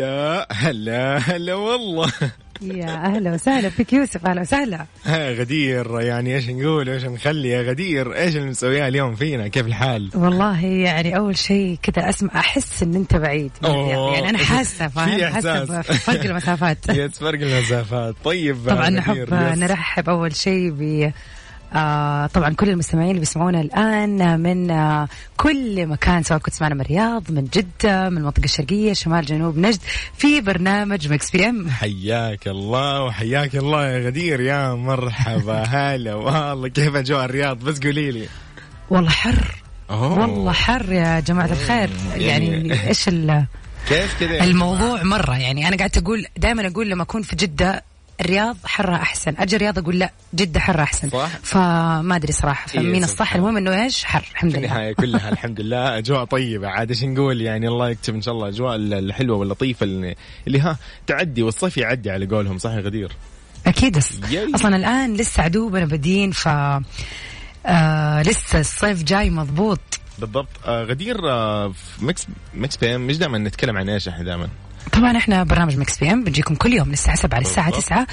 هلا هلا هلا والله يا أهلا وسهلا فيك يوسف أهلا وسهلا ها غدير يعني إيش نقول إيش نخلي يا غدير إيش اللي مسويها اليوم فينا كيف الحال؟ والله يعني أول شيء كذا أسمع أحس إن أنت بعيد أوه. يعني أنا حاسة فاهم إحساس. بفرق المسافات فرق المسافات طيب طبعا نحب. نرحب أول شيء ب آه طبعا كل المستمعين اللي بيسمعونا الآن من آه كل مكان سواء كنت تسمعنا من الرياض من جدة من المنطقة الشرقية شمال جنوب نجد في برنامج Mix PM. حياك الله وحياك الله يا غدير يا مرحبا هلا والله كيف أجواء الرياض؟ بس قولي لي. والله حر. أوه. والله حر يا جماعة الخير. يعني- إيش ال- كيف كذا؟ الموضوع مرة. يعني أنا قاعدة أقول دائما أقول لما أكون في جدة الرياض حرها أحسن. أجي الرياض أقول لا جدة حرها أحسن. صح. فما أدري صراحة. إيه، فمين الصح؟ المهم إنه إيش؟ حر الحمد في لله. النهاية كلها الحمد لله. أجواء طيبة. عاد إيش نقول؟ يعني الله يكتب إن شاء الله أجواء الحلوة واللطيفة اللي, ها تعدي والصيف يعدي على قولهم. صح يا غدير؟ أكيد. أص- ياي. أصلا الآن لسه يا دوبنا بادين ف آه لسه الصيف جاي مضبوط. بالضبط. آه غدير آه في Mix Mix PM مش دائما نتكلم عن إيش إحنا دائما؟ طبعا إحنا برنامج Mix PM بنجيكم كل يوم من الساعة 7 للساعة بالضبط. 9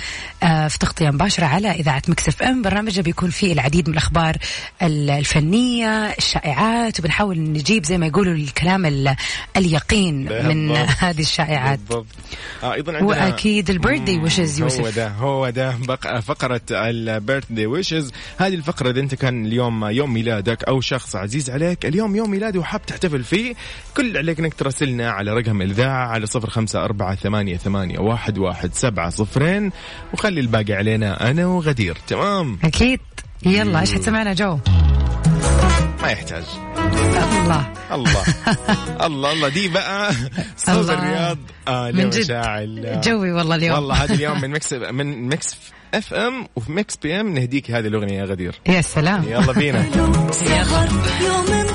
آه في تغطية مباشرة على إذاعة Mix FM. برنامج بيكون فيه العديد من الأخبار ال- الفنية الشائعات وبنحاول نجيب زي ما يقولوا الكلام ال- اليقين من. هذه الشائعات. بالضبط. آه أيضا عندنا وأكيد ال birthday wishes هو يوسف. ده هو ده. بقى فقرة ال birthday wishes هذه الفقرة إذا أنت كان اليوم يوم ميلادك أو شخص عزيز عليك اليوم يوم ميلادي وحاب تحتفل فيه كل عليك إنك تراسلنا على رقم الإذاعة على صفر خمسة أربعة ثمانية, ثمانية واحد, واحد سبعة صفرين. وخلي الباقي علينا أنا وغدير. تمام. أكيد. يلا إيش حتسمعنا جو؟ ما يحتاج. الله. الله. الله الله. دي بقى صوت. الرياض. آه من جد. لمشاعل جوي والله اليوم. والله هذا اليوم من Mix من Mix FM وفي Mix PM نهديك هذه الأغنية يا غدير. يا سلام. يلا بينا. سهر يوم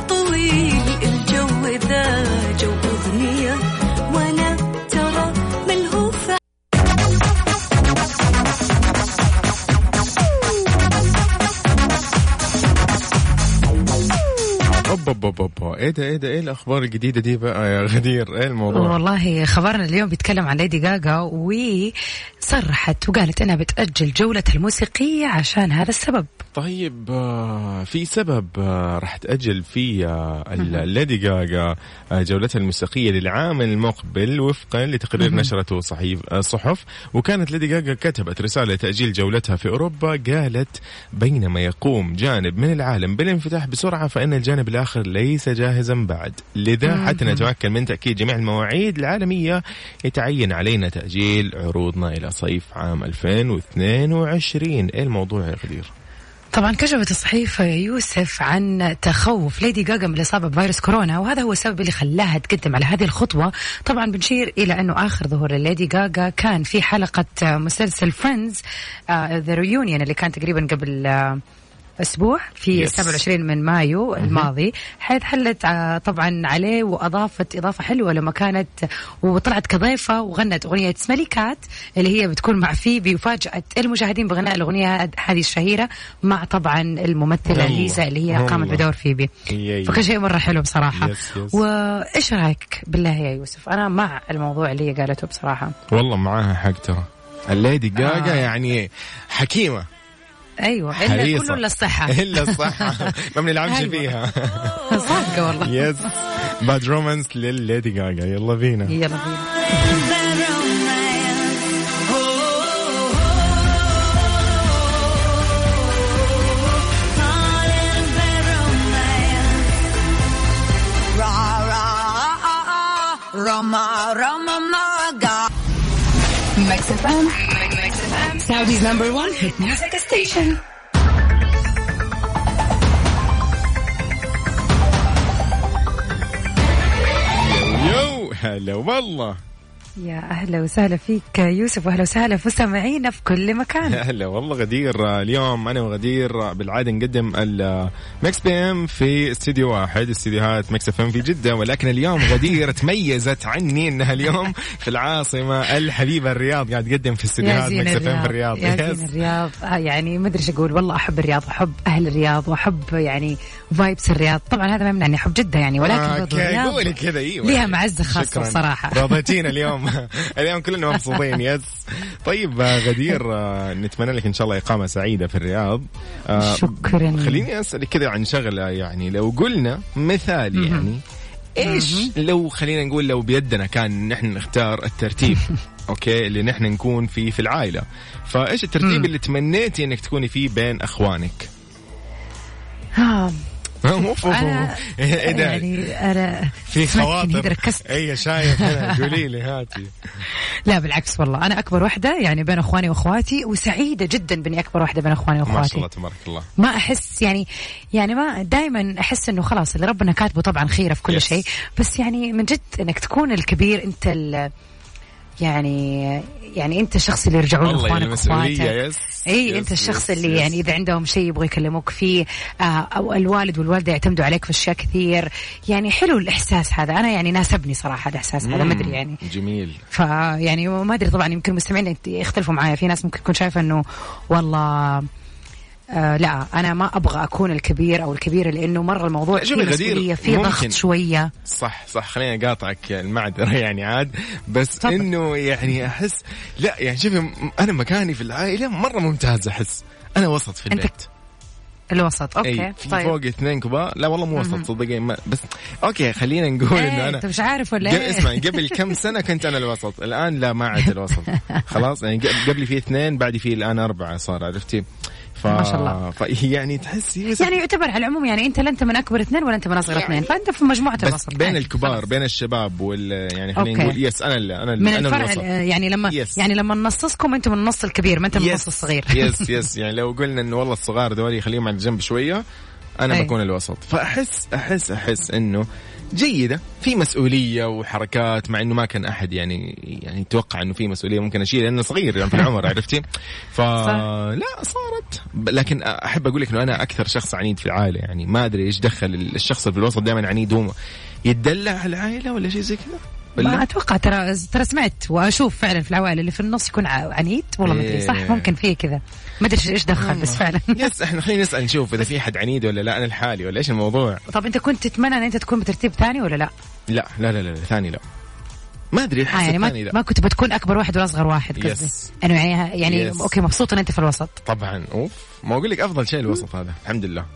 اوب اوب اوب اوب إيه ده إيه ده إيه الأخبار الجديدة دي بقى يا غدير؟ إيه الموضوع؟ والله خبرنا اليوم بيتكلم عن ليدي جاجا وصرحت وقالت إنها بتأجل جولتها الموسيقية عشان هذا السبب. طيب آه، في سبب آه، راح تأجل في آه، ال- ليدي جاجا جولتها الموسيقية للعام المقبل وفقا لتقرير نشرته صحيف آه، صحف. وكانت ليدي جاجا كتبت رسالة تأجيل جولتها في أوروبا قالت بينما يقوم جانب من العالم بالانفتاح بسرعة فإن الجانب الآخر ليس جاهزا بعد. لذا حتى نتمكن من تأكيد جميع المواعيد العالمية يتعين علينا تأجيل عروضنا إلى صيف عام 2022 إيه الموضوع يا غدير؟ طبعا كشفت الصحيفة يوسف عن تخوف ليدي جاجا من الإصابة بفيروس كورونا وهذا هو السبب اللي خلاها تقدم على هذه الخطوة. طبعا بنشير إلى أنه آخر ظهور لليدي جاجا كان في حلقة مسلسل Friends The Reunion اللي كان تقريبا قبل آه، أسبوع في Yes. 27 من مايو الماضي حيث حلت آه، طبعا عليه وأضافت إضافة حلوة لما كانت وطلعت كضيفة وغنت أغنية Smelly Cat اللي هي بتكون مع فيبي وفاجات المشاهدين بغناء الأغنية هذه الشهيرة مع طبعا الممثلة. ليزا اللي هي قامت. بدور فيبي. فكان شيء مرة حلو بصراحة Yes, yes. وإيش رأيك بالله يا يوسف أنا مع الموضوع اللي هي قالته بصراحة والله معاها حق ترى الليدي جاجا آه. يعني حكيمة أيوه الا حريصة. كله الا الصحه ما بنلعبش. فيها صادقه والله yes Bad Romance للليدي جاجا يلا بينا يلا بينا Mix FM. Mix FM. Saudi's number one hit music station. يو هلا والله يا أهلا وسهلا فيك يوسف وأهلا وسهلا في مستمعينا في كل مكان هلا والله غدير اليوم أنا وغدير بالعادة نقدم ال Mix PM في استديو واحد استديوهات Mix FM في جدة ولكن اليوم غدير تميزت عني إنها اليوم في العاصمة الحبيبة الرياض قاعد تقدم في يا استديوهات Mix FM في الرياض يا. زين الرياض آه، يعني ما أدري إيش أقول والله أحب الرياض وأحب أهل الرياض وأحب يعني vibes الرياض طبعا هذا ما يمنعني أحب جدة يعني ولكن آه، قولي كذا إيوه ليها معزة خاصة شكراً. بصراحة. رضيتينا اليوم اليوم كلنا مبسوطين. yes طيب آه، غدير آه، نتمنى لك إن شاء الله إقامة سعيدة في الرياض. آه، شكراً. خليني أسألك كذا عن شغلة يعني لو قلنا مثال يعني إيش لو خلينا نقول لو بيدنا كان نحن نختار الترتيب أوكي اللي نحن نكون فيه في العائلة. فإيش الترتيب اللي تمنيتي إنك تكوني فيه بين أخوانك؟ أنا أوف. إيه ده يعني أنا في خواطر. أي شايف قولي لي هاتي. لا بالعكس والله. أنا أكبر واحدة يعني بين أخواني وأخواتي وسعيدة جدا بإني أكبر واحدة بين أخواني ما شاء وأخواتي. الله تبارك الله. ما أحس يعني يعني ما دائما أحس إنه خلاص اللي ربنا كاتبه طبعا خيره في كل. شيء. بس يعني من جد إنك تكون الكبير أنت ال يعني يعني أنت الشخص اللي يرجعون والله اخوانك yes إي yes، أنت الشخص yes، اللي yes. يعني إذا عندهم شيء يبغوا يكلموك فيه آه أو الوالد والوالدة يعتمدوا عليك في أشياء كثير. يعني حلو الإحساس هذا. أنا يعني ناسبني صراحة الإحساس هذا ما أدري يعني. جميل. فيعني ما أدري طبعا يمكن المستمعين يختلفوا معايا. في ناس ممكن تكون شايفة إنه والله آه لا أنا ما أبغى أكون الكبير أو الكبيرة لأنه مرة الموضوع فيه مسؤولية فيه ممكن. ضغط شوية. صح صح خليني أقاطعك المعذرة يعني عاد. بس. إنه يعني أحس لا يعني شوفي أنا مكاني في العائلة مرة ممتاز أحس. أنا وسط في البيت. الوسط. okay اي في طيب. فوق اثنين كبار. لا والله مو وسط صدقين ما بس okay خلينا نقول إنه إيه، أنا أنت مش عارف ولا إيه؟ اسمع قبل كم سنة كنت أنا الوسط؟ الآن لا ما عاد الوسط. خلاص يعني قبلي في اثنين بعدي في الآن أربعة صار عرفتي؟ ف... ما شاء الله. ف... يعني تحسي يعني يعتبر على العموم يعني انت لا انت من اكبر اثنين ولا انت من اصغر اثنين فانت في مجموعة بس الوسط بين الكبار. بين الشباب وال يعني خلينا. نقول yes أنا اللي أنا اللي من أنا الفرع الوسط يعني لما Yes. يعني لما ننصصكم أنتم من النص الكبير ما انت من. النص الصغير yes yes يعني لو قلنا إنه والله الصغار ذولي خليهم على الجنب شوية أنا أي. بكون الوسط فاحس احس أحس إنه جيدة في مسؤولية وحركات مع إنه ما كان أحد يعني يعني يتوقع إنه في مسؤولية ممكن أشيل لأنه صغير يعني في العمر عرفتي؟ فلا صارت لكن أحب أقول لك إنه أنا أكثر شخص عنيد في العائلة يعني ما أدري إيش دخل الشخص اللي في الوسط دائما عنيد هو يتدلع على العائلة ولا شيء زي كذا؟ ما؟ أتوقع ترى ترى سمعت وأشوف فعلا في العوائل اللي في النص يكون عنيد. والله ما أدري صح؟ إيه. ممكن فيه كذا. ما أدري إيش دخل بس فعلا. يس إحنا خلينا نسأل نشوف إذا في حد عنيد ولا لا. أنا لحالي ولا إيش الموضوع؟ طب أنت كنت تتمنى إن أنت تكون بترتيب ثاني ولا لا؟ لا لا لا لا, لا ثاني لا. ما أدري آه يعني ما لا. ما كنت بتكون أكبر واحد ولا اصغر واحد Yes. قصدي. انه يعني يعني Yes. أوكي مبسوط إن أنت في الوسط. طبعا. أوف. ما أقول لك أفضل شيء الوسط هذا. الحمد لله.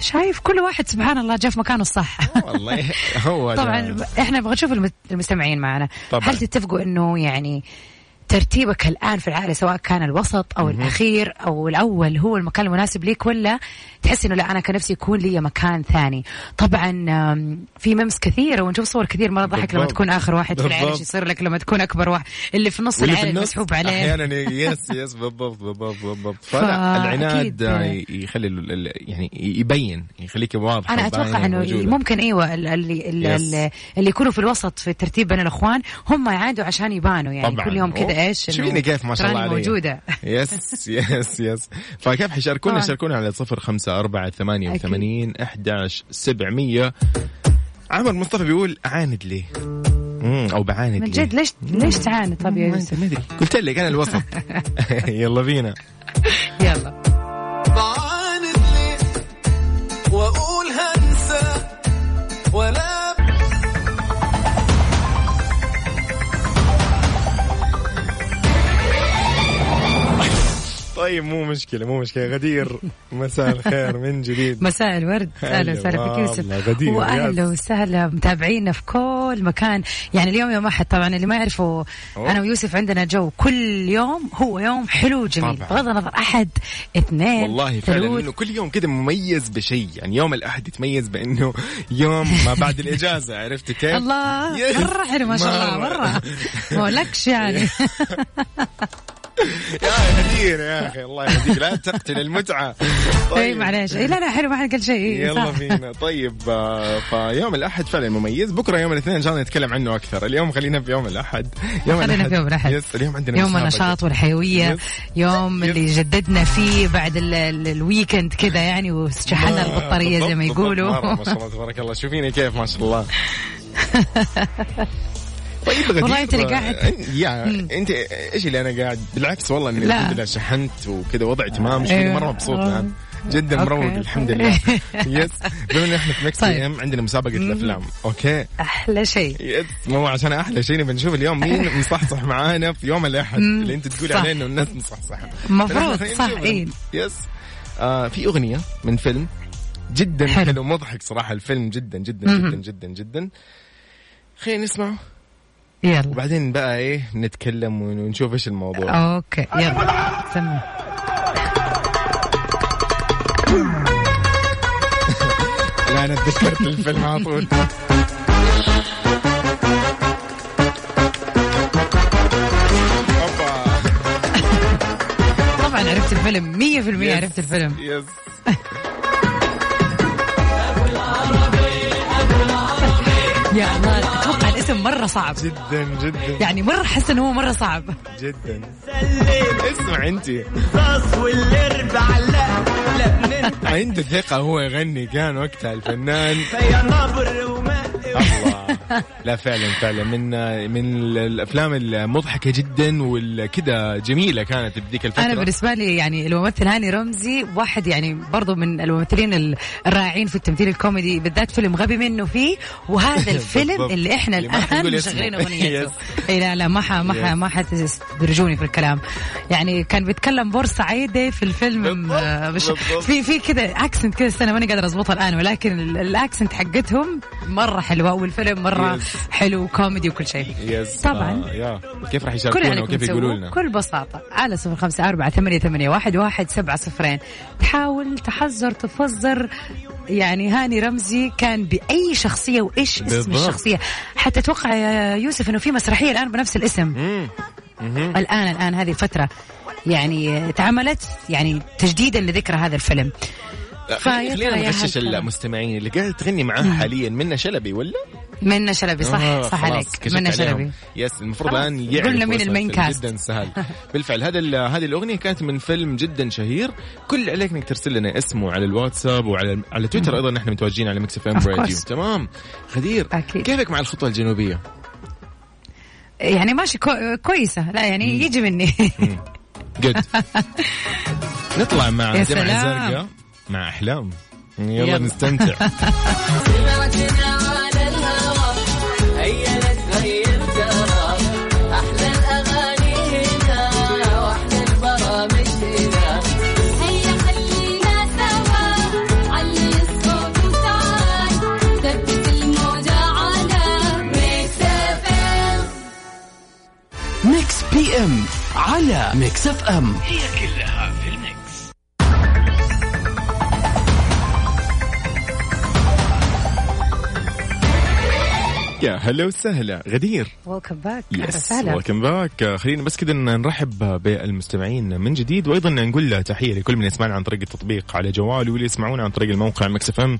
شايف كل واحد سبحان الله جاء في مكانه الصح والله هو طبعا. إحنا نبغى نشوف الم- المستمعين معنا طبعاً. هل تتفقوا إنه يعني ترتيبك الآن في العائلة سواء كان الوسط أو الأخير أو الأول هو المكان المناسب ليك ولا تحس إنه لا أنا كان نفسي يكون لي مكان ثاني طبعا في memes كثيره ونشوف صور كثير مرة ضحك لما. تكون آخر واحد في بالضبط. إيش يصير لك لما تكون أكبر واحد اللي في نص في النص مسحوب عليه أحيانا yes yes بالضبط بالضبط بالضبط فلا فأكيد. العناد آه، يخلي يعني يبين يخليك واضح أنا أتوقع إنه ممكن إيوه ال- اللي اللي. اللي, يكونوا في الوسط في الترتيب بين الإخوان هم يعاندوا عشان يبانوا يعني طبعاً. كل يوم كذا. إيش شوفيني كيف ما شاء الله تراني علي. موجودة yes yes yes فكيف حيشاركونا. شاركونا على صفر خمسة أربعة ثمانية وثمانين أحداش سبعمية. عمر مصطفى بيقول أعاند ليه أو بعاند من ليه جد ليش ليش تعاند؟ طب يا يوسف. ما أدري. قلت لك أنا الوسط. يلا بينا. يلا. بعاند ليه وأقول هنسى ولا طيب مو مشكلة مو مشكلة غدير مساء الخير من جديد مساء الورد أهلا هلا وسهلا فيك يوسف واهلا. وسهلا متابعينا في كل مكان يعني اليوم يوم احد طبعا اللي ما يعرفوا. أنا ويوسف عندنا جو كل يوم هو يوم حلو جميل. بغض النظر أحد اثنين والله فعلا. إنه كل يوم كذا مميز بشيء يعني يوم الأحد يتميز بإنه يوم ما بعد الإجازة عرفت كيف؟ الله. مرة حلو ما شاء الله مرة. مرة ما لكش يعني يا غدير يا أخي الله يهديك. لا تقتل المتعة. إي معلش لا لا حلو ما حد قال شيء. يلا. فينا طيب آه، فيوم الأحد فعلا مميز. بكرة يوم الاثنين إن شاء الله نتكلم عنه أكثر. اليوم خلينا في يوم الأحد. يوم خلينا في يوم الأحد. yes اليوم عندنا يوم. النشاط والحيوية. yes. يوم. اللي جددنا فيه بعد ال- ال- ال weekend كذا يعني وشحنا البطارية زي ما يقولوا. ما شاء الله تبارك الله. شوفيني كيف ما شاء الله. طيب غدير والله أنت اللي قاعد. يا أنت إيش اللي أنا قاعد بالعكس والله إني. الحمد لله شحنت وكذا وضعي تمام شوفيني أيوة. مرة مبسوط. الآن جدا. مروق الحمد لله yes بما إن إحنا في Mix طيب. ام عندنا مسابقة الأفلام okay أحلى شيء yes مو عشان أحلى شيء نبي نشوف اليوم مين مصحصح معانا في يوم الأحد اللي أنت تقولي صح. عليه إنه الناس مصحصحة مفروض، فنحن صح، إيه. نشوف. yes آه في أغنية من فيلم جدا. حلو, مضحك صراحة الفيلم جدا جدا جدا جدا جدا خلينا نسمعه يلا. وبعدين بقى إيه نتكلم ونشوف إيش الموضوع. أوكي يلا. تمام. لا أنا تذكرت الفيلم على طول. طبعا عرفت الفيلم 100% عرفت الفيلم. يس مرة صعب. جدا جدا. يعني مرة حاسه إنه هو مرة صعب. جدا. اسمع أنت. الرصاص والأربع لا لا من عنده ثقة هو يغني كان وقتها الفنان. الله. لا فعلا فعلا من من الأفلام المضحكة جدا والكذا جميلة كانت بذيك الفترة أنا بالنسبة لي يعني الممثل هاني رمزي واحد يعني برضو من الممثلين ال- الرائعين في التمثيل الكوميدي بالذات فيلم غبي منه فيه وهذا الفيلم. اللي إحنا الآن. مشغلين أغنيته لا لا ما ح ما ح yes. ما حتستدرجوني في الكلام يعني كان بيتكلم بورسعيدي في الفيلم. آه، مش. في في كذا accent كذا استنى ماني قادر أضبطها الآن ولكن ال- ال accent حقتهم مرة حلوة والفيلم مرة yes. حلو كوميدي وكل شيء yes طبعا. آه كيف راح يشاركونا وكيف يقولوا لنا بكل بساطة على صفر خمسة أربعة ثمانية, ثمانية واحد, واحد سبعة صفرين تحاول تحذر تفزر يعني هاني رمزي كان بأي شخصية وإيش اسم بالضبط. الشخصية حتى أتوقع يا يوسف أنه في مسرحية الآن بنفس الاسم مم. مهم. الآن الآن هذه الفترة يعني اتعملت يعني تجديدا لذكرى هذا الفيلم فيا خلينا نغشش. المستمعين اللي قاعدة تغني معاه حاليا منى شلبي ولا؟ منى شلبي صح آه، صح عليك منى. شلبي yes المفروض الآن قلنا يعرفوا مين المين. كاست. جدا سهل بالفعل هذا هذه الأغنية كانت من فيلم جدا شهير كل عليك إنك ترسل لنا اسمه على الواتساب وعلى على تويتر أيضا نحن متواجدين على Mix FM Radio. تمام غدير أكيد. كيفك مع الخطوة الجنوبية؟ يعني ماشي كو- كويسة لا يعني يجي مني جد نطلع مع يا دمعة سلام. زرقاء مع أحلام يلا, يلا. نستمتع ام على Mix FM يا هلا وسهلا. غدير. welcome back yes وسهلا. welcome back خلينا بس كذا نرحب بالمستمعين من جديد وأيضا نقول تحية لكل من يسمعنا عن طريق التطبيق على جواله واللي يسمعونا عن طريق الموقع Mix FM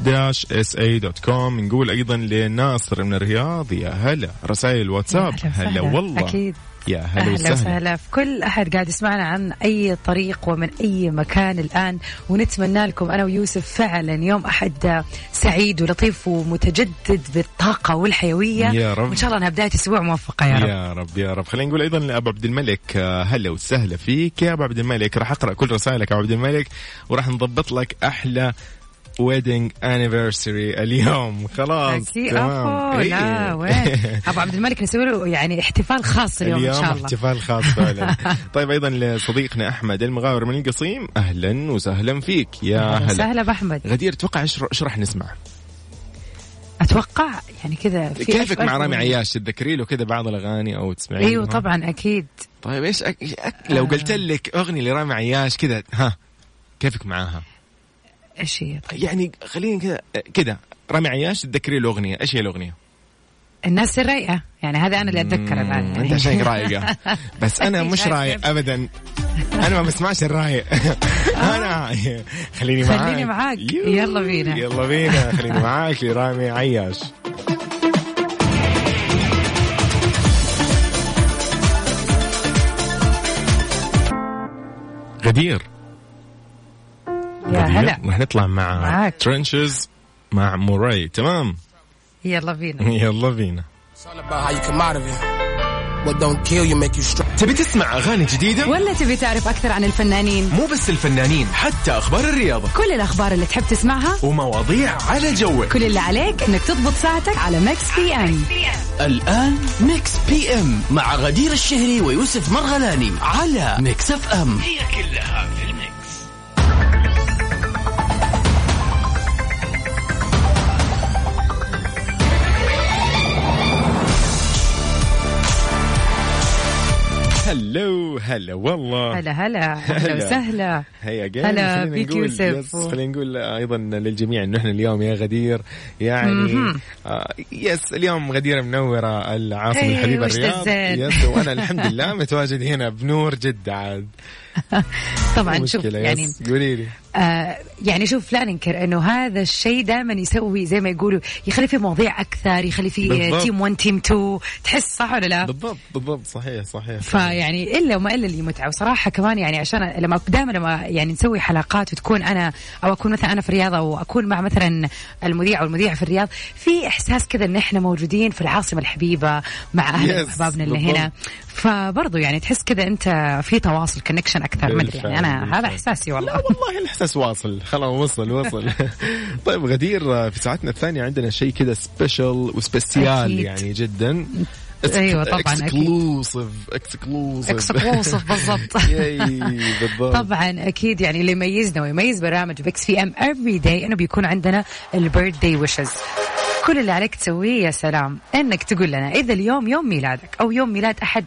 dash SA dot com نقول أيضا لناصر من الرياض يا هلا. رسائل واتساب. هلا. والله. أكيد. يا هلا وسهلا. وسهلا. في كل أحد قاعد يسمعنا عن أي طريق ومن أي مكان الآن ونتمنى لكم أنا ويوسف فعلا يوم أحد سعيد ولطيف ومتجدد بالطاقة والحيوية. يا رب. وإن شاء الله انها بداية أسبوع موفقة يا رب. يا رب يا رب. خلينا نقول أيضا لأبو عبد الملك هلا وسهلا فيك. يا أبو عبد الملك راح أقرأ كل رسائلك يا أبو عبد الملك وراح نضبط لك أحلى ويدنج انيفرساري اليوم خلاص أكيد تمام. إيه. لا وين أبو عبد الملك نسوي له يعني احتفال خاص اليوم, اليوم ان شاء الله احتفال خاص فعلا طيب أيضا لصديقنا أحمد المغاور من القصيم أهلا وسهلا فيك يا أهلا هلا وسهلا باحمد غدير أتوقع إيش راح نسمع؟ أتوقع يعني كذا في كيفك مع رامي. عياش تتذكري له كذا بعض الأغاني أو تسمعين أيوه؟ طبعا أكيد طيب إيش أك... أك... لو قلت لك أغنية لرامي عياش كذا ها كيفك معاها؟ إيش هي؟ طيب. يعني خليني كذا كذا. رامي عياش تذكري له أغنية. إيش هي الأغنية؟ الناس الرايقه يعني هذا أنا اللي أتذكر الآن. أنت عشانك رايقه بس أنا مش رايق ابدا. أنا ما بسمعش الرايق أنا خليني معاك. خليني معاك. يلا بينا. يلا بينا. خليني معاك لرامي عياش. غدير. يا. هلا. رح نطلع مع معاك. ترنشز مع موراي تمام؟ يلا بينا. يلا بينا. تبي تسمع أغاني جديدة؟ ولا تبي تعرف أكثر عن الفنانين؟ مو بس الفنانين حتى أخبار الرياضة. كل الأخبار اللي تحب تسمعها ومواضيع على جوك. كل اللي عليك إنك تضبط ساعتك على Mix PM الآن Mix PM مع غدير الشهري ويوسف مرغلاني على Mix FM هي كلها في هلو هلا والله هلا هلا أهلا هلا. وسهلا هيا هلا نقول يوسف. خلينا نقول أيضا للجميع إنه إحنا اليوم يا غدير يعني آه يس اليوم غدير منورة العاصمة الحبيبة الرياض؟ yes وأنا الحمد لله متواجد هنا بنور جدة عاد طبعا شوف يعني قولي لي آه يعني شوف لا ننكر إنه هذا الشيء دائما يسوي زي ما يقولوا يخلي في مواضيع أكثر يخلي في بالضبط. team 1 team 2 تحس صح ولا لا؟ بالضبط بالضبط صحيح صحيح فيعني إلا وما إلا اللي متعة وصراحة كمان يعني عشان لما دائما لما يعني نسوي حلقات وتكون أنا أو أكون مثلا أنا في الرياض أو أكون مع مثلا المذيع أو المذيعة في الرياض في إحساس كذا إن إحنا موجودين في العاصمة الحبيبة مع اهلنا Yes، واحبابنا اللي. هنا فبرضه يعني تحس كذا انت في تواصل connection أكثر. ما أدري يعني أنا هذا. إحساسي لا والله والله الإحساس واصل. خلاص وصل وصل. طيب غدير في ساعتنا الثانية عندنا شيء كذا special و special. يعني جدا. أيوة طبعاً،. اكسكلوسيف اكسكلوسيف اكسكلوسيف بالضبط. بالضبط. طبعا أكيد يعني اللي يميزنا ويميز برنامج Mix PM everyday إنه بيكون عندنا ال birthday wishes كل اللي عليك تسويه يا سلام. إنك تقول لنا إذا اليوم يوم ميلادك أو يوم ميلاد أحد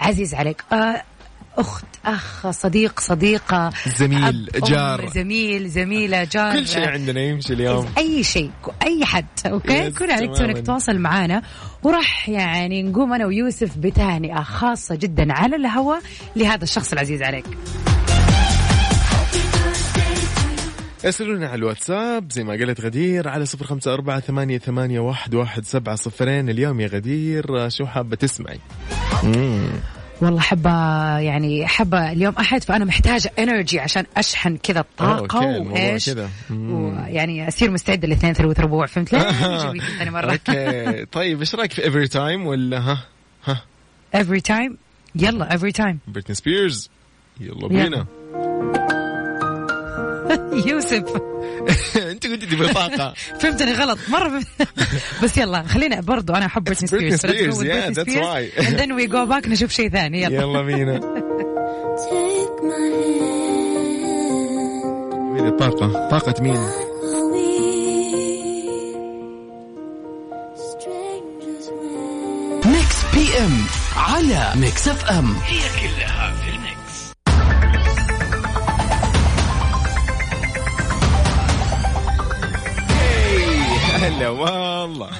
عزيز عليك آه أخت أخ صديق صديقة زميل، جار. زميل زميلة جار. كل شيء عندنا يمشي اليوم. أي شيء أي حد okay؟ كل عليك. إنك تتواصل معنا وراح يعني نقوم أنا ويوسف بتهنئة خاصة جدا على الهواء لهذا الشخص العزيز عليك. ارسلوا لنا على الواتساب زي ما قالت غدير على صفر خمسة أربعة ثمانية, ثمانية واحد, واحد سبعة صفرين. اليوم يا غدير شو حابة تسمعي؟ مم. والله حابة يعني حابة اليوم أحد فأنا محتاجة energy عشان أشحن كذا الطاقة okay، وإيش. ويعني أصير مستعدة الاثنين ثلاث ربوع فهمت؟ لا أجي ثاني مرة. okay. طيب إيش رأيك في every time ولا ها؟ ها؟ Every time يلا every time. بريتني سبيرز يلا بينا. يوسف. أنت قلتي تبغي طاقة. فهمتني غلط. مرة فهمت. بس يلا خلينا برضو أنا أحب بريتني سبيرز that's why. and then we go back نشوف شيء ثاني. يلا. يلا بينا. مين الطاقة؟ طاقة مين؟ Mix PM على Mix FM هي كلها هلا والله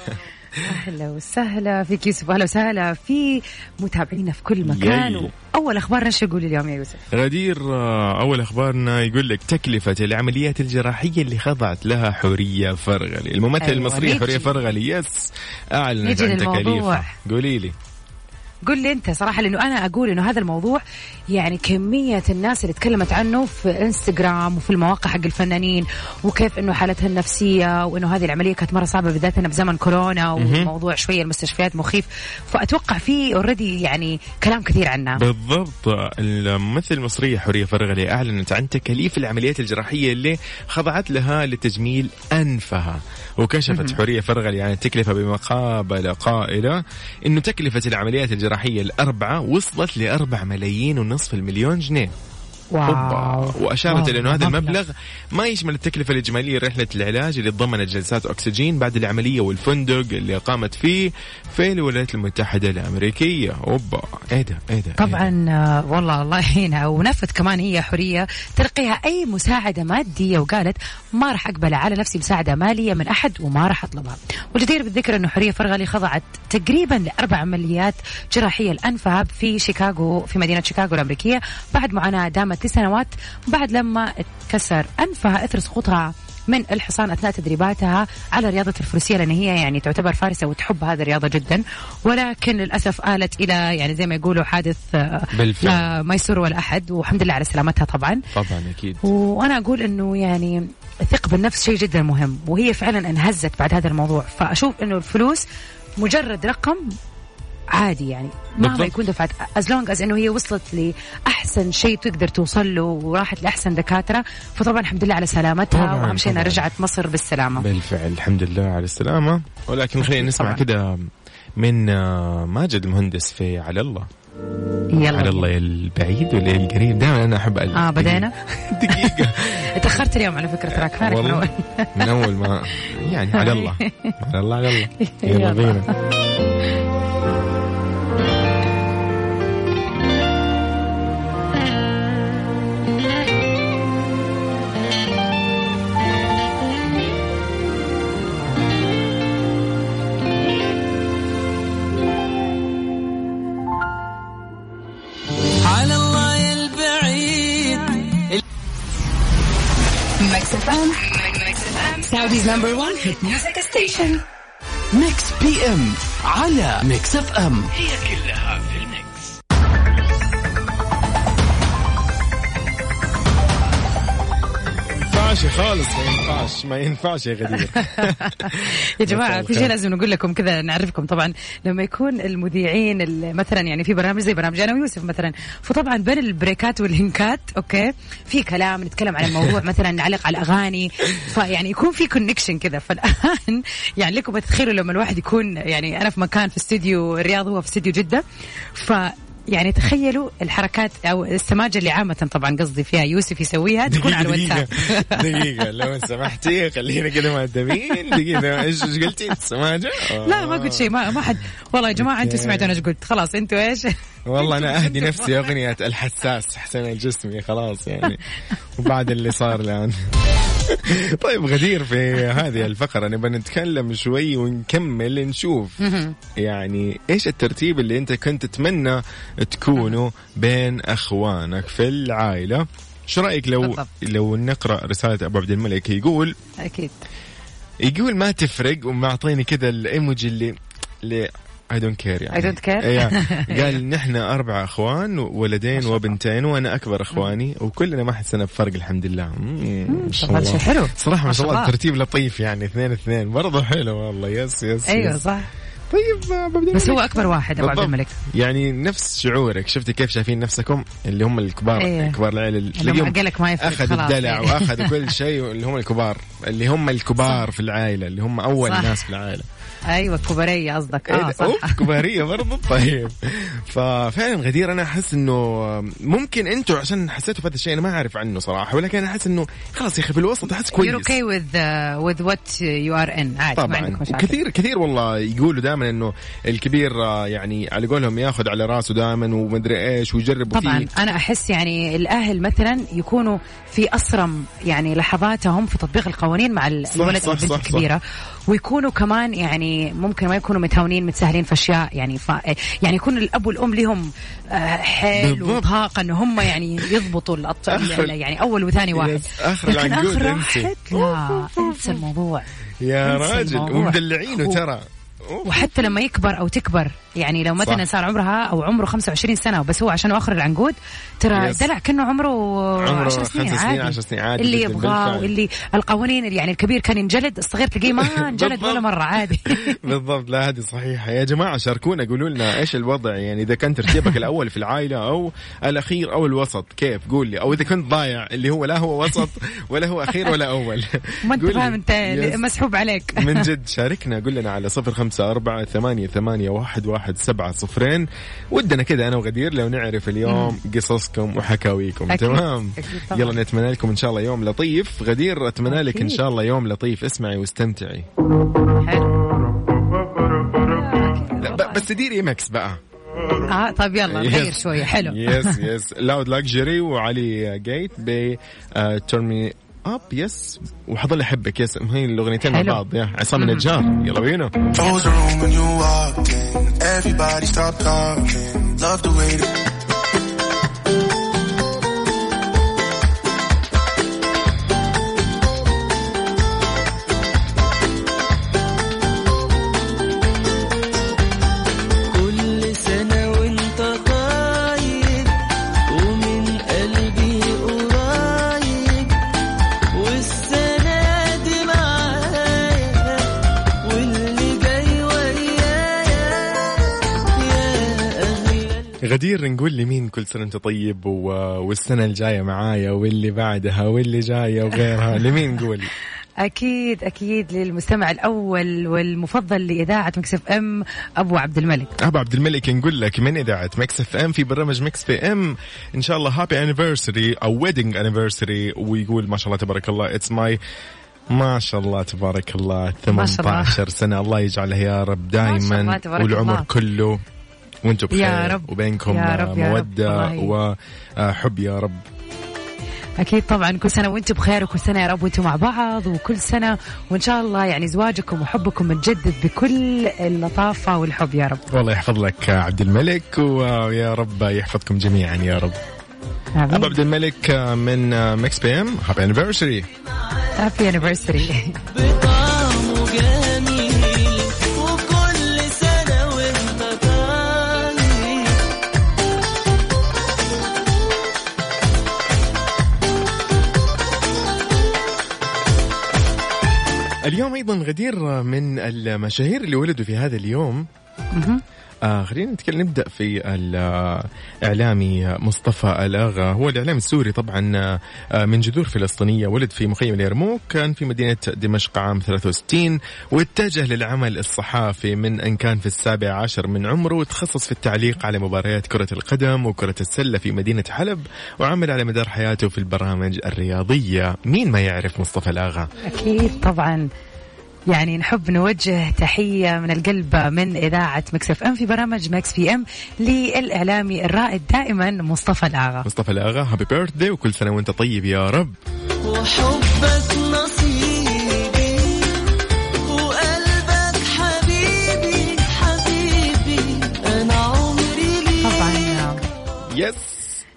أهلا وسهلا فيك يوسف أهلا وسهلا في متابعينا في كل مكان. اول اخبارنا إيش يقول اليوم يا يوسف؟ غدير آه، أول أخبارنا يقول لك تكلفة العمليات الجراحية اللي خضعت لها حورية فرغلي الممثل أيوة، المصرية نيجي. حورية فرغلي yes نيجي عن. تكاليفها قولي لي قل لي انت صراحة لأنه أنا أقول إنه هذا الموضوع يعني كمية الناس اللي تكلمت عنه في إنستغرام وفي المواقع حق الفنانين وكيف إنه حالتها النفسية وإنه هذه العملية كانت مرة صعبة بالذات انه بزمن كورونا وموضوع شوية المستشفيات مخيف. فأتوقع في اوريدي يعني كلام كثير عنها بالضبط. الممثل المصرية حورية فرغلي أعلنت عن تكاليف العمليات الجراحية اللي خضعت لها لتجميل أنفها. وكشفت حورية فرغلي عن التكلفة بمقابلة قائلة أنه تكلفة العمليات الجراحية الأربعة وصلت لأربع ملايين ونصف المليون جنيه. واو. وأشارت إلى إنه هذا مبلغ. المبلغ ما يشمل التكلفة الإجمالية لرحله العلاج اللي تضمنت جلسات أكسجين بعد العملية والفندق اللي قامت فيه في الولايات المتحدة الأمريكية. أوبا. إيه ده إيه ده إيه؟ طبعا آه، والله الله يعينها. ونفت كمان هي حريه تلقيها أي مساعدة مادية وقالت ما راح أقبل على نفسي مساعدة مالية من أحد وما راح أطلبها. والجدير بالذكر إنه حريه فرغلي خضعت تقريبا لأربع عمليات جراحية لانفها في شيكاغو في مدينة شيكاغو الأمريكية. بعد معاناة دامت لسنوات بعد لما اتكسر أنفها إثر سقوطها من الحصان أثناء تدريباتها على رياضة الفروسية لأن هي يعني تعتبر فارسة وتحب هذه الرياضة جدا. ولكن للأسف آلت إلى يعني زي ما يقولوا حادث آه، بالفعل. لا ما يسر ولا أحد والحمد لله على سلامتها طبعا. طبعا أكيد. وأنا أقول إنه يعني الثقة بالنفس شيء جدا مهم وهي فعلا انهزت بعد هذا الموضوع. فأشوف إنه الفلوس مجرد رقم عادي يعني. مهما. يكون دفعت as long as إنه هي وصلت لأحسن شيء تقدر توصل له وراحت لأحسن دكاترة فطبعا الحمد لله على سلامتها وأهم شيء إنها. رجعت مصر بالسلامة. بالفعل الحمد لله على السلامة. ولكن خلينا نسمع. كده من آه، ماجد المهندس في على الله. يلا. على الله البعيد ولا القريب. دائما أنا أحب ألف آه بدينا. دقيقة. تاخرت اليوم على فكرة تراك. فارق من أول. من أول ما يعني على الله. على الله على الله. يلا. بينا. Saudi's number one hit music station. ميكس بي ام على ميكس اف ام ينفعش خالص ما ينفعش ما ينفعش يا غدير. يا جماعة مساء في شيء. لازم نقول لكم كذا نعرفكم. طبعا لما يكون المذيعين ال- مثلا يعني في برامج زي برامج أنا ويوسف مثلا فطبعا بين البريكات والهنكات okay في كلام نتكلم عن الموضوع مثلا نعلق على الأغاني فيعني يكون في كونكشن كذا. فالآن يعني لكم تتخيلوا لما الواحد يكون يعني أنا في مكان في استوديو الرياض هو في استوديو جدة ف يعني تخيلوا الحركات أو السماجة اللي عامة طبعا قصدي فيها يوسف يسويها تكون على الواتساب. دقيقة لو سمحتي خلينا كده مؤدبين دقيقة إيش إيش قلتي؟ سماجة؟ لا ما قلت شيء ما ما حد. والله يا جماعة أنتم. سمعتوا أنا إيش قلت. خلاص أنتوا إيش؟ والله أنا أهدي نفسي أغنية الحساس حسين الجسمي خلاص يعني. وبعد اللي صار الآن. طيب غدير في هذه الفقرة نبغى نتكلم شوي ونكمل نشوف. يعني إيش الترتيب اللي أنت كنت تتمنى تكونه بين أخوانك في العائلة؟ شو رأيك لو بالضبط. لو نقرأ رسالة أبو عبد الملك يقول أكيد. يقول ما تفرق ومعطيني كذا الإيموجي اللي اللي I don't care يعني don't care. إيه. قال نحن أربع أخوان ولدين وبنتين وأنا أكبر أخواني وكلنا ما حسنا بفرق الحمد لله الله. شيء حلو صراحة ما شاء الله. الترتيب لطيف يعني اثنين اثنين برضه حلو والله yes yes أيوه. صح طيب عبد بس. هو أكبر واحد أبو عبد. الملك يعني نفس شعورك شفتي كيف شايفين نفسكم اللي هم الكبار إيه. كبار العيله تلاقيهم قالك ما يفرق أخذ خلاص. الدلع إيه. وأخذ كل شيء اللي هم الكبار اللي هم الكبار في العائلة اللي هم أول صح. ناس في العائلة أيوه كبريه قصدك. إيه آه؟ صح. أوف كباريه برضه؟ طيب. ففعلا غدير أنا أحس إنه ممكن أنتم عشان حسيتوا في هذا الشيء أنا ما أعرف عنه صراحة ولكن أنا أحس إنه خلاص يا أخي في الوسط أحس You're كويس okay with uh, with what you are in. عادي ما طبعا. عندك مشاكل. كثير كثير والله يقولوا دائما إنه الكبير آه، يعني على قولهم ياخذ على راسه دائما ومدري إيش ويجرب طبعا. فيه أنا أحس يعني الأهل مثلا يكونوا في اسرم يعني لحظاتهم في تطبيق القوانين مع الولد صح، البنت صح، الكبيرة. ويكونوا كمان يعني ممكن ما يكونوا متهاونين متساهلين في أشياء يعني ف يعني يكون الأب والأم لهم آه، حيل. وطاقة إن هم يعني يضبطوا آخر- يعني أول وثاني واحد لكن آخر. واحد لا انسى الموضوع يا راجل. ومدلعينه ترى. وحتى لما يكبر أو تكبر يعني لو مثلا. صار عمرها أو عمره 25 سنة بس هو عشان اخر العنقود ترى يس. دلع كأنه عمره عمره 10 سنين سنين، عادي عشر سنين عادي اللي يبغاه. واللي القوانين اللي يعني الكبير كان ينجلد الصغير تلاقيه ما انجلد. ولا مرة عادي بالضبط لا هذه صحيحة يا جماعة شاركونا قولوا لنا إيش الوضع يعني إذا كان ترتيبك الأول في العائلة أو الأخير أو الوسط كيف قول لي أو إذا كنت ضايع اللي هو لا هو وسط ولا هو أخير ولا أول ما أنت. فاهم أنت. مسحوب عليك من جد شاركنا قول لنا على صفر خمسة أربعة ثمانية, ثمانية واحد, واحد سبعة صفرين. ودنا كذا أنا وغدير لو نعرف اليوم قصصكم وحكاويكم. أكيد. تمام؟ أكيد. يلا نتمنى لكم إن شاء الله يوم لطيف. غدير أتمنى لك إن أكيد. شاء الله يوم لطيف. اسمعي واستمتعي. حلو. لا بس ديري mix بقى. آه طيب يلا نغير شوية. حلو. يس يس لاود لاكجري وعلي جيت ب تورمي أب يس. وحضل أحبك yes. هي الأغنيتين مع. بعض. يا عصام النجار. يلا بينا. غدير نقول لي مين كل سنة انت طيب و... والسنة الجاية معايا واللي بعدها واللي جاية وغيرها؟ لمين نقول أكيد أكيد للمستمع الأول والمفضل لإذاعة Mix FM أبو عبد الملك. أبو عبد الملك نقول لك من إذاعة Mix FM؟ في برنامج Mix PM. إن شاء الله happy anniversary أو wedding anniversary ويقول ما شاء الله تبارك الله it's my ما شاء الله تبارك الله ما شاء الله. 18 سنة. الله يجعلها يا رب دائما والعمر الله. كله. وأنتم بخير. يا رب. وبينكم يا رب، يا رب. مودة والله. وحب يا رب. أكيد طبعا كل سنة وأنتم بخير وكل سنة يا رب وأنتم مع بعض وكل سنة وإن شاء الله يعني زواجكم وحبكم متجدد بكل اللطافة والحب يا رب. والله يحفظ لك عبد الملك ويا رب يحفظكم جميعا يا رب. أبو امين عبد الملك من Mix PM. هابي انيفرساري هابي انيفرساري اليوم أيضا غدير من المشاهير اللي ولدوا في هذا اليوم. آه خلينا نتكلم نبدأ في الإعلامي مصطفى الأغا. هو الإعلامي السوري طبعا آه من جذور فلسطينية ولد في مخيم اليرموك كان في مدينة دمشق عام 63 واتجه للعمل الصحافي من إن كان في السابع عشر من عمره وتخصص في التعليق على مباريات كرة القدم وكرة السلة في مدينة حلب وعمل على مدار حياته في البرامج الرياضية. مين ما يعرف مصطفى الأغا؟ أكيد طبعا. يعني نحب نوجه تحية من القلب من إذاعة Mix FM في برامج Mix PM للإعلامي الرائد دائما مصطفى الآغا. مصطفى الأغا happy birthday وكل سنة وأنت طيب يا رب. وحبك نصيبي وقلبك حبيبي حبيبي أنا عمري ليك. طبعا yes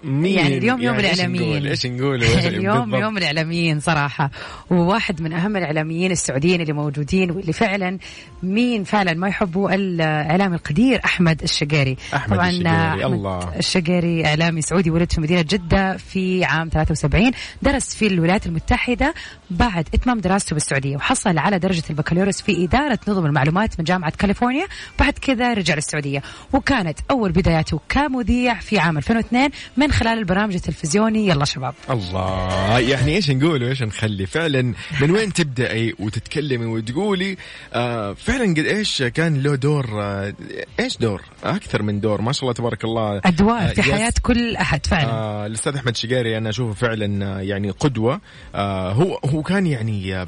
مين يعني اليوم يوم يعني. نقول؟ إيش نقول اليوم بالضبط. يوم الإعلاميين صراحة وواحد من أهم الإعلاميين السعوديين اللي موجودين واللي فعلا مين فعلا ما يحبوا الإعلام القدير أحمد الشقيري أحمد طبعا الشقيري، الله. الشقيري إعلامي سعودي ولد في مدينة جدة في عام 73 درس في الولايات المتحدة بعد إتمام دراسته بالسعودية وحصل على درجة البكالوريوس في إدارة نظم المعلومات من جامعة كاليفورنيا بعد كذا رجع للسعودية وكانت أول بداياته كمذيع في عام 2002 من خلال البرامج التلفزيوني. يلا شباب. الله. يعني إيش نقول وإيش نخلي؟ فعلا من وين تبدأي وتتكلمي وتقولي؟ آه فعلا قد إيش كان له دور آه إيش دور؟ أكثر من دور. ما شاء الله تبارك الله. أدوار آه، في يس. حياة كل أحد فعلا. آه الأستاذ أحمد شقيري أنا أشوفه فعلا يعني قدوة. آه هو هو كان يعني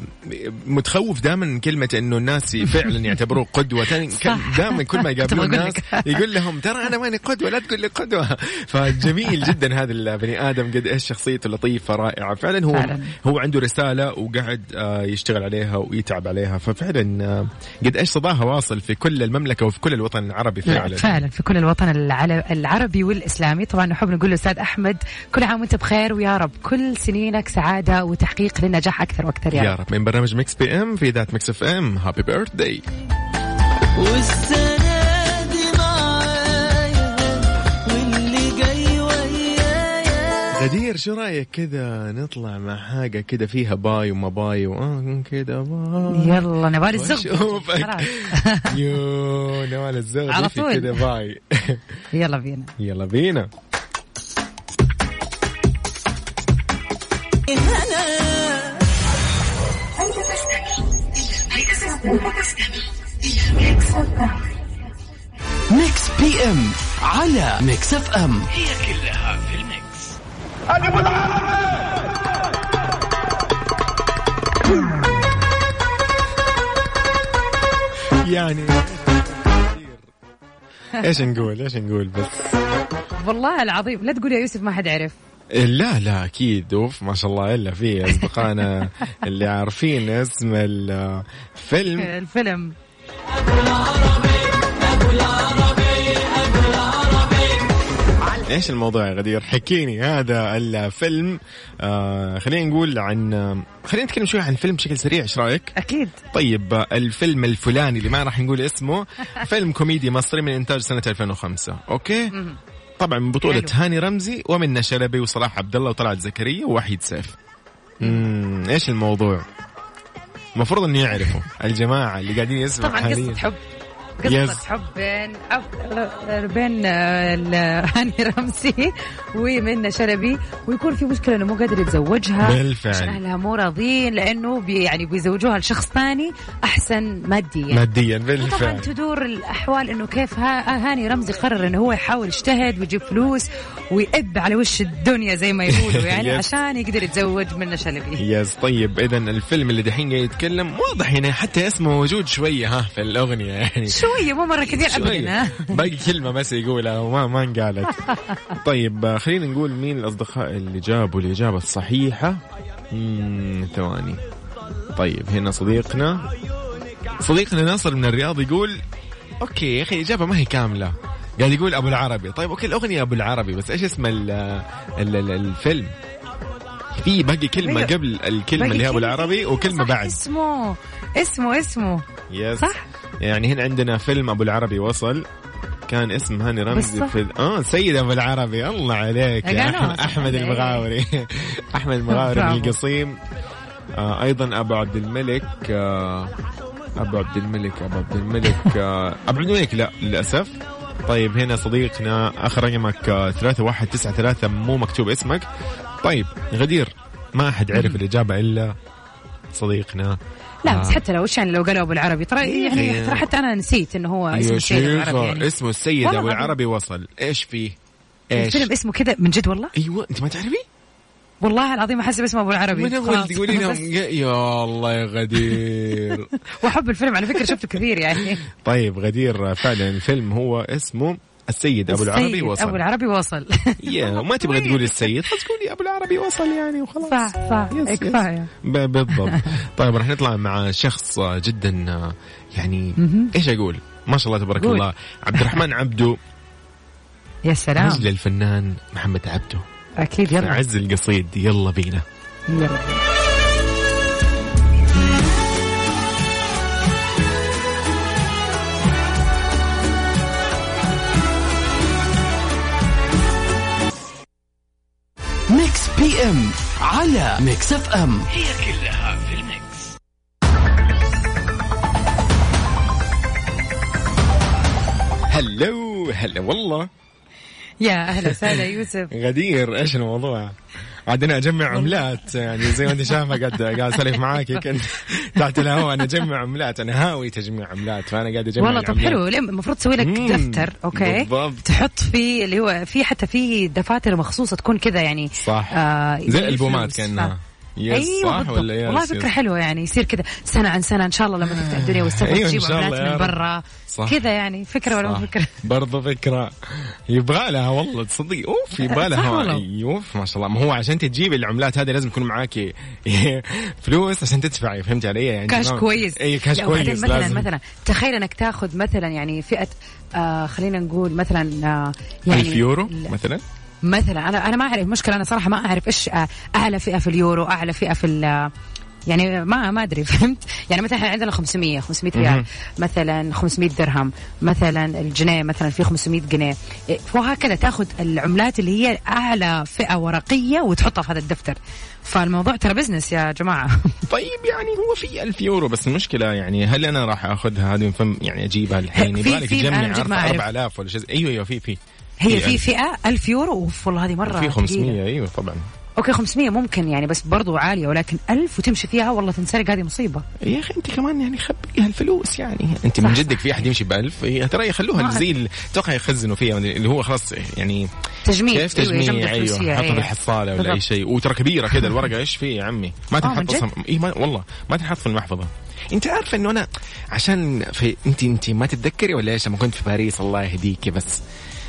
متخوف دائما من كلمة إنه الناس فعلا يعتبروه قدوة. كان. دائما كل ما يقابلون الناس. يقول لهم ترى أنا ماني قدوة؟ لا تقول لي قدوة. فجميل جدا. هذا البني آدم قد إيش شخصيته لطيفة رائعة. فعلا هو فعلا. هو عنده رسالة وقاعد آه، يشتغل عليها ويتعب عليها. ففعلا آه، قد إيش صداها واصل في كل المملكة وفي كل الوطن العربي لا فعلا. فعلا في كل الوطن العربي والإسلامي. طبعا نحب نقول لاستاذ أحمد كل عام وأنت بخير ويا رب. كل سنينك سعادة وتحقيق للنجاح أكثر وأكثر يا, يا رب. رب. من برنامج ميكس بي إم في ذات ميكس إف إم هابي بيرث داي غدير شو رأيك كذا نطلع مع حاجة كذا فيها باي وما باي؟ وآه كذا باي. يلا نبال الزغ وأشوفك. خلاص. يو نوال الزغ على في طول. كذا باي؟ يلا بينا. يلا بينا. Mix PM على Mix FM. يعني إيش نقول؟ إيش نقول بس؟ والله العظيم لا تقول يا يوسف ما حد عرف لا لا أكيد. أوف ما شاء الله إلا في أصدقائنا اللي عارفين اسم الفيلم الفيلم. إيش الموضوع يا غدير؟ حكيني هذا الفيلم آه خلينا نقول عن آه، خلينا نتكلم شوي عن الفيلم بشكل سريع إيش رأيك؟ أكيد. طيب الفيلم الفلاني اللي ما راح نقول اسمه فيلم كوميدي مصري من إنتاج سنة 2005 okay؟ طبعا من بطولة حلو. هاني رمزي ومنى شلبي وصلاح عبد الله وطلعت زكريا ووحيد سيف. امم إيش الموضوع؟ المفروض إنه يعرفوا الجماعة اللي قاعدين يسمعوا طبعا قصة حب. قصة حب بين. بين آه، هاني رمزي ومنى شلبي. ويكون في مشكلة إنه مو قادر يتزوجها. بالفعل. عشان أهلها مو راضيين لأنه بي يعني بيزوجوها لشخص ثاني أحسن ماديا. ماديا طبعا بالفعل. تدور الأحوال إنه كيف ها هاني رمزي قرر إنه هو يحاول يجتهد ويجيب فلوس ويئب على وش الدنيا زي ما يقولوا يعني يس. عشان يقدر يتزوج منى شلبي. يس طيب اذا الفيلم اللي دحين قاعد يتكلم واضح هنا حتى اسمه موجود شوية ها في الأغنية يعني. شوية مو مرة كثير ابدا باقي كلمة بس يقولها وما ما انقالت. طيب خلينا نقول مين الأصدقاء اللي جابوا الإجابة الصحيحة؟ مم، ثواني. طيب هنا صديقنا. صديقنا ناصر من الرياض يقول okay يا أخي الإجابة ما هي كاملة. قاعد يقول أبو العربي. طيب okay الأغنية أبو العربي بس إيش اسم ال ال ال الفيلم؟ في باقي كلمة قبل الكلمة اللي هي أبو. العربي وكلمة بعد. اسمه اسمه اسمه. yes صح؟ يعني هنا عندنا فيلم أبو العربي وصل. كان اسم هاني رمزي. في آه سيد أبو العربي. الله عليك يا أحمد, أحمد. المغاوري. أحمد المغاوري من. القصيم آه أيضا أبو عبد الملك آه أبو عبد الملك أبو عبد الملك آه أبو عبد الملك لا للأسف. طيب هنا صديقنا اخر رقمك آه 3193 مو مكتوب اسمك. طيب غدير ما أحد عرف الإجابة إلا صديقنا لا بس آه. حتى لو وش يعني لو قالوا ابو العربي ترى يعني. ترى حتى أنا نسيت إنه هو اسمه يا السيد ابو العربي يعني اسمه السيد أبو. العربي وصل إيش فيه؟ إيش؟ الفيلم اسمه كذا من جد والله أيوه أنت ما تعرفي؟ والله العظيم احسب اسمه أبو العربي من أول خلاص. تقولي لهم بس- يا يا الله يا غدير واحب الفيلم على فكرة شفته كثير يعني طيب غدير فعلا الفيلم هو اسمه السيد أبو العربي وصل. أبو العربي وصل. يا ما تبغى تقولي السيد خلاص قولي أبو العربي وصل يعني وخلاص. صح صح. كفاية. بالضبط. طيب راح نطلع مع شخص جدا يعني إيش أقول؟ ما شاء الله تبارك قول. الله. عبد الرحمن عبده يا سلام. نجل الفنان محمد عبده أكيد يلا. عز القصيد. يلا بينا. يلا. PM على Mix FM. هلو هلا والله. يا أهلا وسهلا يوسف. غدير إيش الموضوع؟ عاد أنا أجمع عملات يعني زي ما أنت شايفة قاعد قاعد أسولف معاكي كنت تحت الهواء أنا أجمع عملات أنا هاوي تجميع عملات فأنا قاعد أجمع والله طب. حلو المفروض تسوي لك دفتر okay بالضبط. تحط فيه اللي هو في حتى في دفاتر مخصوصة تكون كذا يعني صح آه زي الألبومات فلوس. كأنها yes أيوه صح بالضبط. ولا yes والله. فكرة حلوة يعني يصير كذا سنة عن سنة إن شاء الله لما تفتح الدنيا والسفر أيوة، تجيب عملات من. برا. كذا يعني فكرة ولا. فكرة؟ برضه فكرة. يبغى لها والله تصدق. أوف يبغى لها. أوف ما شاء الله. ما هو عشان تجيبي العملات هذه لازم يكون معاكي فلوس عشان تدفعي فهمت علي؟ يعني كاش كويس. إي كاش كويس مثلا لازم. مثلا تخيل إنك تاخذ مثلا يعني فئة آه خلينا نقول مثلا آه يعني 1000 يورو لا، مثلا؟ مثلا أنا أنا ما أعرف مشكلة أنا صراحة ما أعرف إيش أعلى فئة في اليورو أعلى فئة في ال- يعني ما ما أدري فهمت؟ يعني مثلا إحنا عندنا 500 500 ريال. مثلا 500 درهم مثلا الجنيه مثلا في 500 جنيه. وهكذا تأخذ العملات اللي هي أعلى فئة ورقية وتحطها في هذا الدفتر. فالموضوع ترى بزنس يا جماعة. طيب يعني هو في 1000 يورو بس المشكلة يعني هل أنا راح أخذها؟ هذه يعني أجيبها الحين؟ في- يبغى لك تجمع أنا جد عارف ما أعرف. 4000 ولا شيء أيوه أيوه في في. هي في في ألف. فئة 1000 يورو أوف والله هذه مرة في ثقيلة. 500 أيوه طبعا أوكي 500 ممكن يعني بس برضو عالية ولكن 1000 وتمشي فيها والله تنسرق هذه مصيبة يا أخي أنت كمان يعني خبيها الفلوس يعني أنت من جدك. في أحد يمشي ب 1000 إيه، ترى يخلوها زي أتوقع يخزنوا فيها اللي هو خلاص يعني تجميع كيف أيوة، تجميع أيوه حطها أيوة. بالحصالة ولا أي. شيء وترى كبيرة كذا الورقة إيش في يا عمي ما آه، تنحط؟ أصلا إيه ما والله ما تنحط في المحفظة أنت عارفة إنه أنا عشان في انت أنت ما تتذكري ولا إيش لما كنت في باريس الله يهديكي بس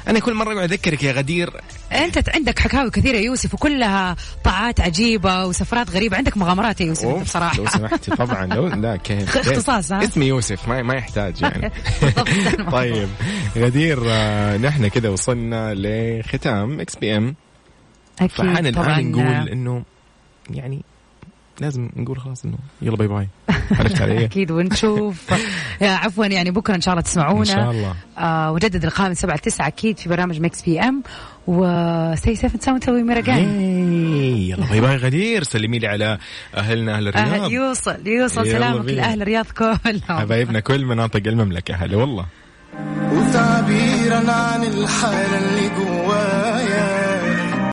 أنا كل مرة أقعد أذكرك يا غدير. أنت عندك حكاوي كثيرة يا يوسف وكلها طاعات عجيبة وسفرات غريبة. عندك مغامرات يا يوسف بصراحة. لو سمحتي طبعا. لو لا كيف. اختصاص، ها؟ اسمي يوسف ما ما يحتاج يعني. طيب غدير آه، نحن كذا وصلنا لختام Mix PM أكيد طبعا الآن نقول إنه يعني لازم نقول خلاص إنه يلا bye bye. عرفت علي؟ أكيد ونشوف. يا عفوا يعني بكرة إن شاء الله تسمعونا. إن شاء الله. آه وجدد القائمة 7 ل 9 أكيد في برنامج Mix PM. و stay safe نسوي نسوي ميراجان إيه، يلا bye bye غدير. سلمي لي على أهلنا أهل الرياض. أهل يوصل يوصل يلا سلامك. لأهل الرياض كلهم. حبايبنا كل مناطق المملكة. هلا والله. وتعبيرا عن الحالة اللي جوايا